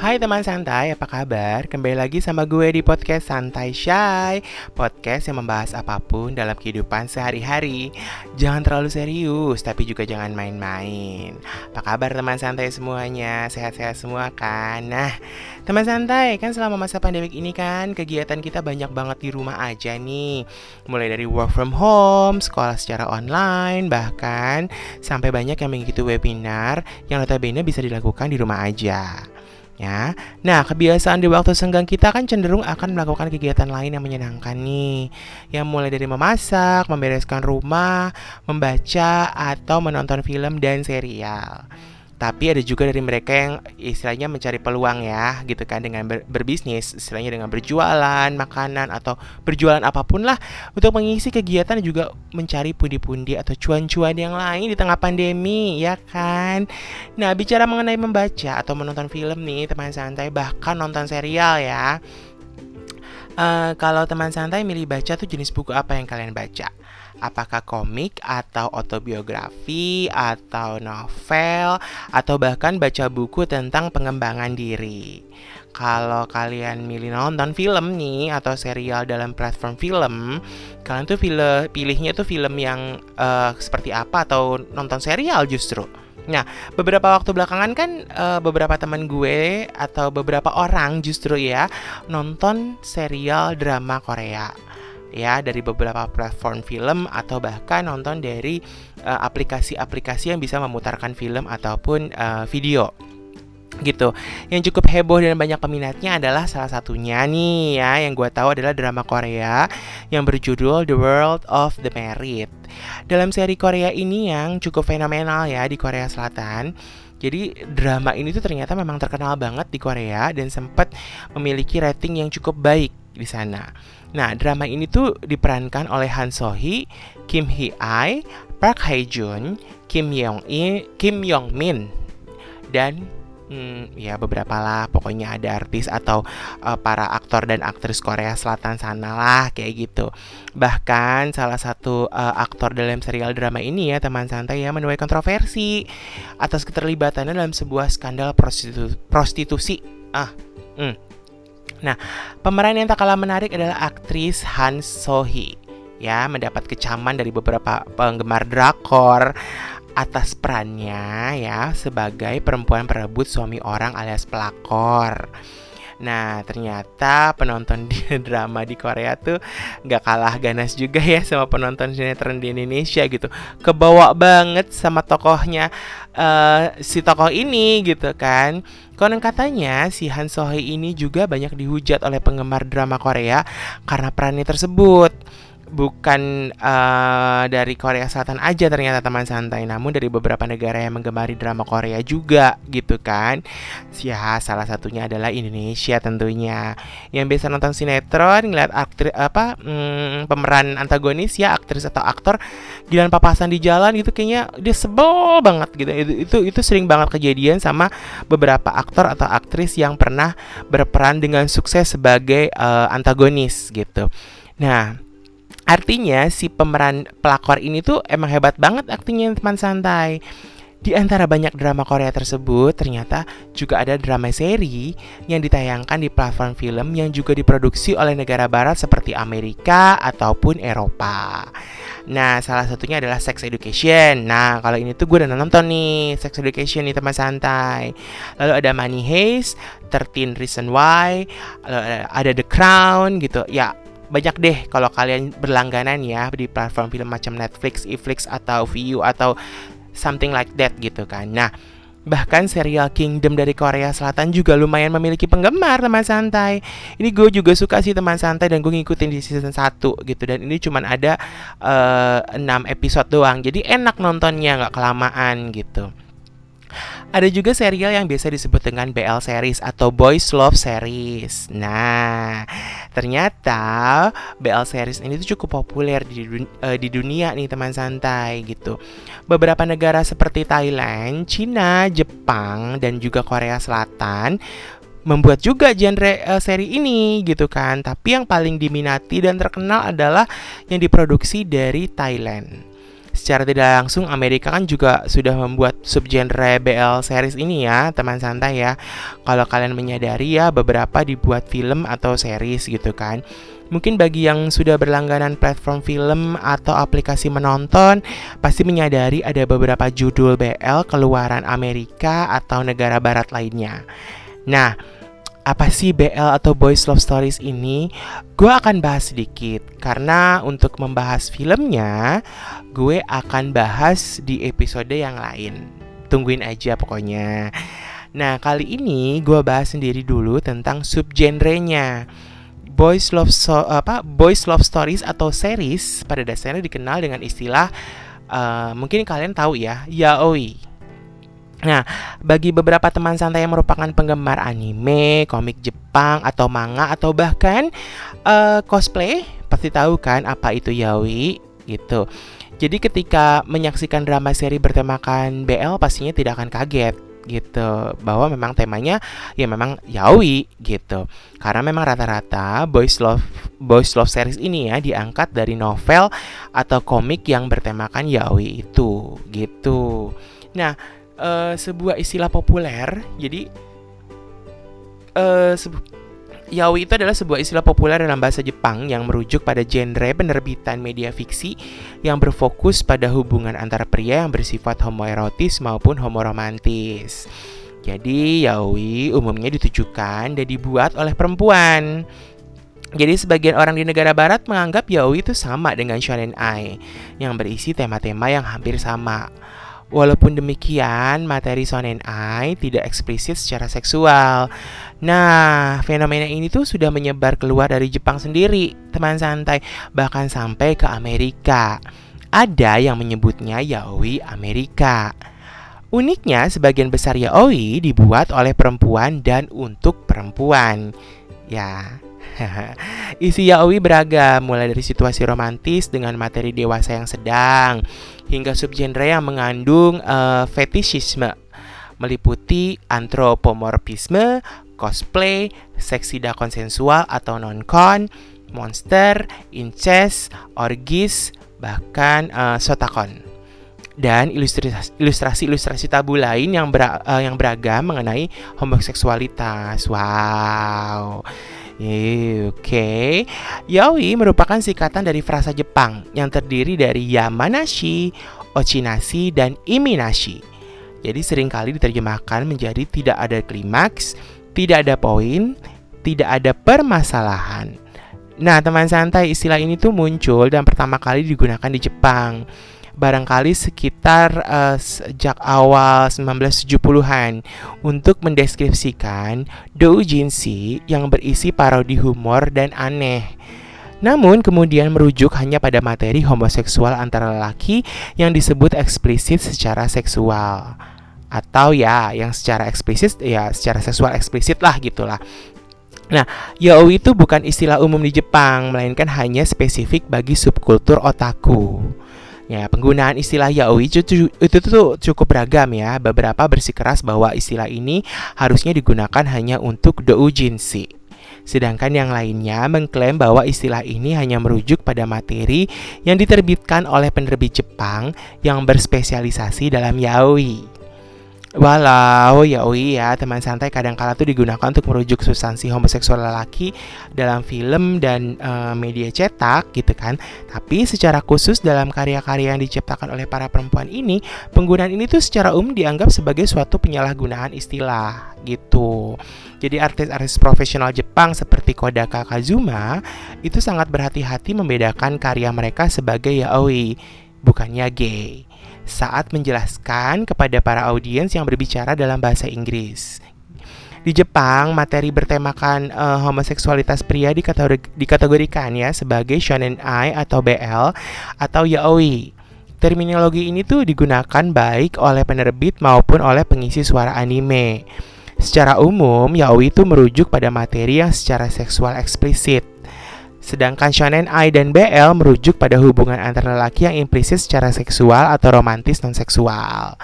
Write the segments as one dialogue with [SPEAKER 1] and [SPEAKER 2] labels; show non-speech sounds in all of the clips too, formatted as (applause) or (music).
[SPEAKER 1] Hai teman santai, apa kabar? Kembali lagi sama gue di podcast Santai Shy Podcast yang membahas apa pun dalam kehidupan sehari-hari Jangan terlalu serius, tapi juga jangan main-main Apa kabar teman santai semuanya? Sehat-sehat semua kan? Nah, teman santai, kan selama masa pandemik ini kan Kegiatan kita banyak banget di rumah aja nih Mulai dari work from home, sekolah secara online Bahkan sampai banyak yang mengikuti webinar Yang notabene bisa dilakukan di rumah aja ya. Nah, kebiasaan di waktu senggang kita kan cenderung akan melakukan kegiatan lain yang menyenangkan nih. Yang mulai dari memasak, membereskan rumah, membaca atau menonton film dan serial tapi ada juga dari mereka yang istilahnya mencari peluang ya gitu kan dengan ber berbisnis. Istilahnya dengan berjualan makanan atau berjualan apa pun lah untuk mengisi kegiatan juga mencari pundi-pundi atau cuan-cuan yang lain di tengah pandemi ya kan? Nah bicara mengenai membaca atau menonton film nih teman santai bahkan nonton serial ya uh, kalau teman santai milih baca tuh jenis buku apa yang kalian baca apakah komik atau autobiografi atau novel atau bahkan baca buku tentang pengembangan diri. Kalau kalian milih nonton film nih atau serial dalam platform film, kalian tuh pilih pilihnya tuh film yang uh, seperti apa atau nonton serial justru. Nah, beberapa waktu belakangan kan uh, beberapa teman gue atau beberapa orang justru ya nonton serial drama Korea ya dari beberapa platform film atau bahkan nonton dari eh, aplikasi-aplikasi uh, yang bisa memutarkan film ataupun uh, video gitu. Yang cukup heboh dan banyak peminatnya adalah salah satunya nih ya yang gue tahu adalah drama Korea yang berjudul The World of the Married. Dalam seri Korea ini yang cukup fenomenal ya di Korea Selatan. Jadi drama ini tuh ternyata memang terkenal banget di Korea dan sempat memiliki rating yang cukup baik di sana. Nah, drama ini tuh diperankan oleh Han So Hee, Kim Hee Ai, Park Hae Jun, Kim Yong I, Kim Yong Min, dan hmm, ya beberapa lah pokoknya ada artis atau uh, para aktor dan aktris Korea Selatan sana lah kayak gitu. Bahkan salah satu uh, aktor dalam serial drama ini ya teman santai ya menuai kontroversi atas keterlibatannya dalam sebuah skandal prostitu prostitusi. Ah hmm. nah pemeran yang tak kalah menarik adalah aktris Han Sohee ya mendapat kecaman dari beberapa penggemar drakor atas perannya ya sebagai perempuan perebut suami orang alias pelakor. Nah ternyata penonton (laughs) di drama di Korea tuh gak kalah ganas juga ya sama penonton sinetron di Indonesia gitu. Kebawa banget sama tokohnya uh, si tokoh ini gitu kan. Konon katanya si Han Sohee ini juga banyak dihujat oleh penggemar drama Korea karena perannya tersebut bukan uh, dari Korea Selatan aja ternyata teman santai namun dari beberapa negara yang menggemari drama Korea juga gitu kan? Ya salah satunya adalah Indonesia tentunya. Yang biasa nonton sinetron ngeliat aktris apa hmm, pemeran antagonis ya aktris atau aktor gilan papasan di jalan gitu kayaknya dia sebel banget gitu. Itu itu, itu sering banget kejadian sama beberapa aktor atau aktris yang pernah berperan dengan sukses sebagai uh, antagonis gitu. Nah Artinya si pemeran pelakor ini tuh emang hebat banget aktingnya teman santai. Di antara banyak drama Korea tersebut, ternyata juga ada drama seri yang ditayangkan di platform film yang juga diproduksi oleh negara barat seperti Amerika ataupun Eropa. Nah, salah satunya adalah Sex Education. Nah, kalau ini tuh gue udah nonton nih Sex Education nih teman santai. Lalu ada Money Heist, 13 Reason Why, lalu ada The Crown gitu. Ya, banyak deh kalau kalian berlangganan ya di platform film macam Netflix, Netflix atau Viu atau something like that gitu kan. Nah, bahkan serial Kingdom dari Korea Selatan juga lumayan memiliki penggemar teman santai. Ini gue juga suka sih teman santai dan gue ngikutin di season 1 gitu dan ini cuman ada uh, eh, 6 episode doang. Jadi enak nontonnya nggak kelamaan gitu. Ada juga serial yang biasa disebut dengan BL series atau Boys Love series. Nah, ternyata BL series ini tuh cukup populer di, dun uh, di dunia nih teman santai gitu. Beberapa negara seperti Thailand, Cina, Jepang, dan juga Korea Selatan membuat juga genre uh, seri ini gitu kan. Tapi yang paling diminati dan terkenal adalah yang diproduksi dari Thailand. Secara tidak langsung Amerika kan juga sudah membuat subgenre BL series ini ya, teman santai ya. Kalau kalian menyadari ya beberapa dibuat film atau series gitu kan. Mungkin bagi yang sudah berlangganan platform film atau aplikasi menonton, pasti menyadari ada beberapa judul BL keluaran Amerika atau negara barat lainnya. Nah, apa sih BL atau Boys Love Stories ini? Gue akan bahas sedikit karena untuk membahas filmnya, gue akan bahas di episode yang lain. Tungguin aja pokoknya. Nah, kali ini gue bahas sendiri dulu tentang subgenrenya boys love so, apa boys love stories atau series pada dasarnya dikenal dengan istilah uh, mungkin kalian tahu ya yaoi. Nah, bagi beberapa teman santai yang merupakan penggemar anime, komik Jepang atau manga atau bahkan uh, cosplay, pasti tahu kan apa itu yaoi gitu. Jadi ketika menyaksikan drama seri bertemakan BL pastinya tidak akan kaget gitu. Bahwa memang temanya ya memang yaoi gitu. Karena memang rata-rata boys love boys love series ini ya diangkat dari novel atau komik yang bertemakan yaoi itu gitu. Nah uh, sebuah istilah populer jadi uh, Yaoi itu adalah sebuah istilah populer dalam bahasa Jepang yang merujuk pada genre penerbitan media fiksi yang berfokus pada hubungan antara pria yang bersifat homoerotis maupun homoromantis. Jadi, yaoi umumnya ditujukan dan dibuat oleh perempuan. Jadi sebagian orang di negara barat menganggap yaoi itu sama dengan shonen ai yang berisi tema-tema yang hampir sama. Walaupun demikian, materi shonen ai tidak eksplisit secara seksual. Nah, fenomena ini tuh sudah menyebar keluar dari Jepang sendiri, teman santai, bahkan sampai ke Amerika. Ada yang menyebutnya yaoi Amerika. Uniknya, sebagian besar yaoi dibuat oleh perempuan dan untuk perempuan. Ya, (laughs) Isi yaoi beragam, mulai dari situasi romantis dengan materi dewasa yang sedang, hingga subgenre yang mengandung uh, fetishisme, meliputi antropomorfisme, cosplay, seks tidak konsensual atau non-con, monster, incest, orgis, bahkan uh, sotakon dan ilustrasi-ilustrasi tabu lain yang ber, uh, yang beragam mengenai homoseksualitas. Wow. Oke, okay. yaoi merupakan singkatan dari frasa Jepang yang terdiri dari yamanashi, ochinashi, dan iminashi. Jadi sering kali diterjemahkan menjadi tidak ada klimaks, tidak ada poin, tidak ada permasalahan. Nah, teman santai, istilah ini tuh muncul dan pertama kali digunakan di Jepang barangkali sekitar uh, sejak awal 1970-an untuk mendeskripsikan doujinshi yang berisi parodi humor dan aneh. Namun kemudian merujuk hanya pada materi homoseksual antara lelaki yang disebut eksplisit secara seksual atau ya yang secara eksplisit ya secara seksual eksplisit lah gitulah. Nah, yaoi itu bukan istilah umum di Jepang, melainkan hanya spesifik bagi subkultur otaku. Ya, penggunaan istilah yaoi itu, tuh cukup beragam ya. Beberapa bersikeras bahwa istilah ini harusnya digunakan hanya untuk doujinshi. Sedangkan yang lainnya mengklaim bahwa istilah ini hanya merujuk pada materi yang diterbitkan oleh penerbit Jepang yang berspesialisasi dalam yaoi. Walau ya oh iya teman santai kadang-kala tuh digunakan untuk merujuk substansi homoseksual lelaki dalam film dan uh, media cetak gitu kan. Tapi secara khusus dalam karya-karya yang diciptakan oleh para perempuan ini, penggunaan ini tuh secara umum dianggap sebagai suatu penyalahgunaan istilah gitu. Jadi artis-artis profesional Jepang seperti Kodaka Kazuma itu sangat berhati-hati membedakan karya mereka sebagai yaoi, bukannya gay saat menjelaskan kepada para audiens yang berbicara dalam bahasa Inggris. Di Jepang, materi bertemakan uh, homoseksualitas pria dikategorikan ya sebagai shonen ai atau BL atau yaoi. Terminologi ini tuh digunakan baik oleh penerbit maupun oleh pengisi suara anime. Secara umum, yaoi itu merujuk pada materi yang secara seksual eksplisit. Sedangkan shonen ai dan BL merujuk pada hubungan antara lelaki yang implisit secara seksual atau romantis non seksual.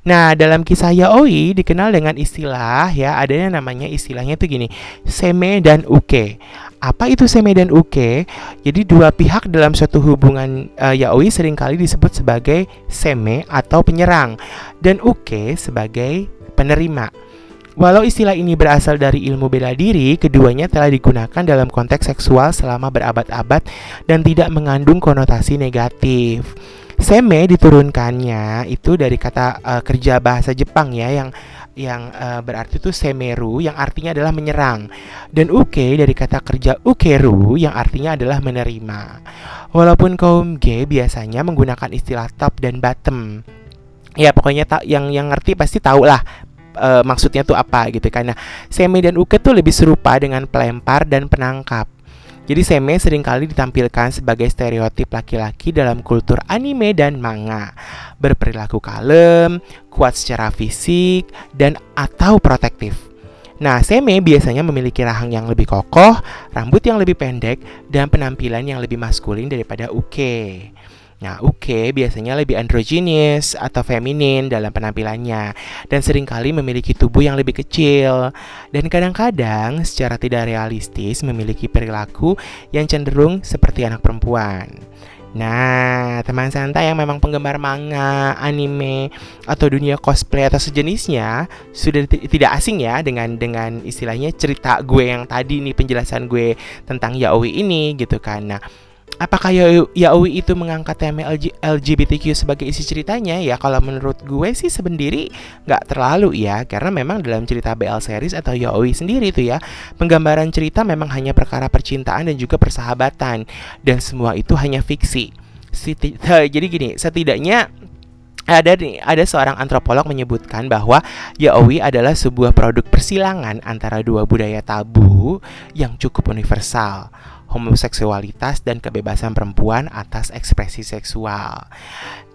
[SPEAKER 1] Nah, dalam kisah yaoi dikenal dengan istilah ya, adanya namanya istilahnya itu gini, seme dan uke. Apa itu seme dan uke? Jadi dua pihak dalam suatu hubungan uh, yaoi sering kali disebut sebagai seme atau penyerang dan uke sebagai penerima. Walau istilah ini berasal dari ilmu bela diri, keduanya telah digunakan dalam konteks seksual selama berabad-abad dan tidak mengandung konotasi negatif. Seme diturunkannya itu dari kata uh, kerja bahasa Jepang ya yang yang uh, berarti itu semeru yang artinya adalah menyerang dan uke dari kata kerja ukeru yang artinya adalah menerima. Walaupun kaum G biasanya menggunakan istilah top dan bottom. Ya pokoknya yang yang ngerti pasti tahu lah uh, maksudnya tuh apa gitu karena seme dan uke tuh lebih serupa dengan pelempar dan penangkap. Jadi seme sering kali ditampilkan sebagai stereotip laki-laki dalam kultur anime dan manga. Berperilaku kalem, kuat secara fisik, dan atau protektif. Nah, seme biasanya memiliki rahang yang lebih kokoh, rambut yang lebih pendek, dan penampilan yang lebih maskulin daripada uke. Nah, uke biasanya lebih androgynous atau feminin dalam penampilannya dan sering kali memiliki tubuh yang lebih kecil dan kadang-kadang secara tidak realistis memiliki perilaku yang cenderung seperti anak perempuan. Nah, teman santai yang memang penggemar manga, anime, atau dunia cosplay atau sejenisnya sudah tidak asing ya dengan dengan istilahnya cerita gue yang tadi nih penjelasan gue tentang yaoi ini gitu kan. Nah, apakah Yaoi itu mengangkat tema LGBTQ sebagai isi ceritanya? Ya kalau menurut gue sih sendiri nggak terlalu ya Karena memang dalam cerita BL series atau Yaoi sendiri itu ya Penggambaran cerita memang hanya perkara percintaan dan juga persahabatan Dan semua itu hanya fiksi (laughs) Jadi gini, setidaknya ada ada seorang antropolog menyebutkan bahwa yaoi adalah sebuah produk persilangan antara dua budaya tabu yang cukup universal homoseksualitas dan kebebasan perempuan atas ekspresi seksual.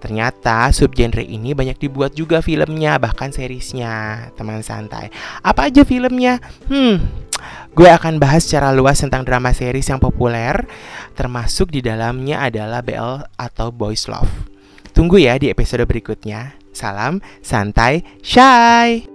[SPEAKER 1] Ternyata subgenre ini banyak dibuat juga filmnya, bahkan seriesnya, teman santai. Apa aja filmnya? Hmm, gue akan bahas secara luas tentang drama series yang populer, termasuk di dalamnya adalah BL atau Boys Love. Tunggu ya di episode berikutnya. Salam santai, shy.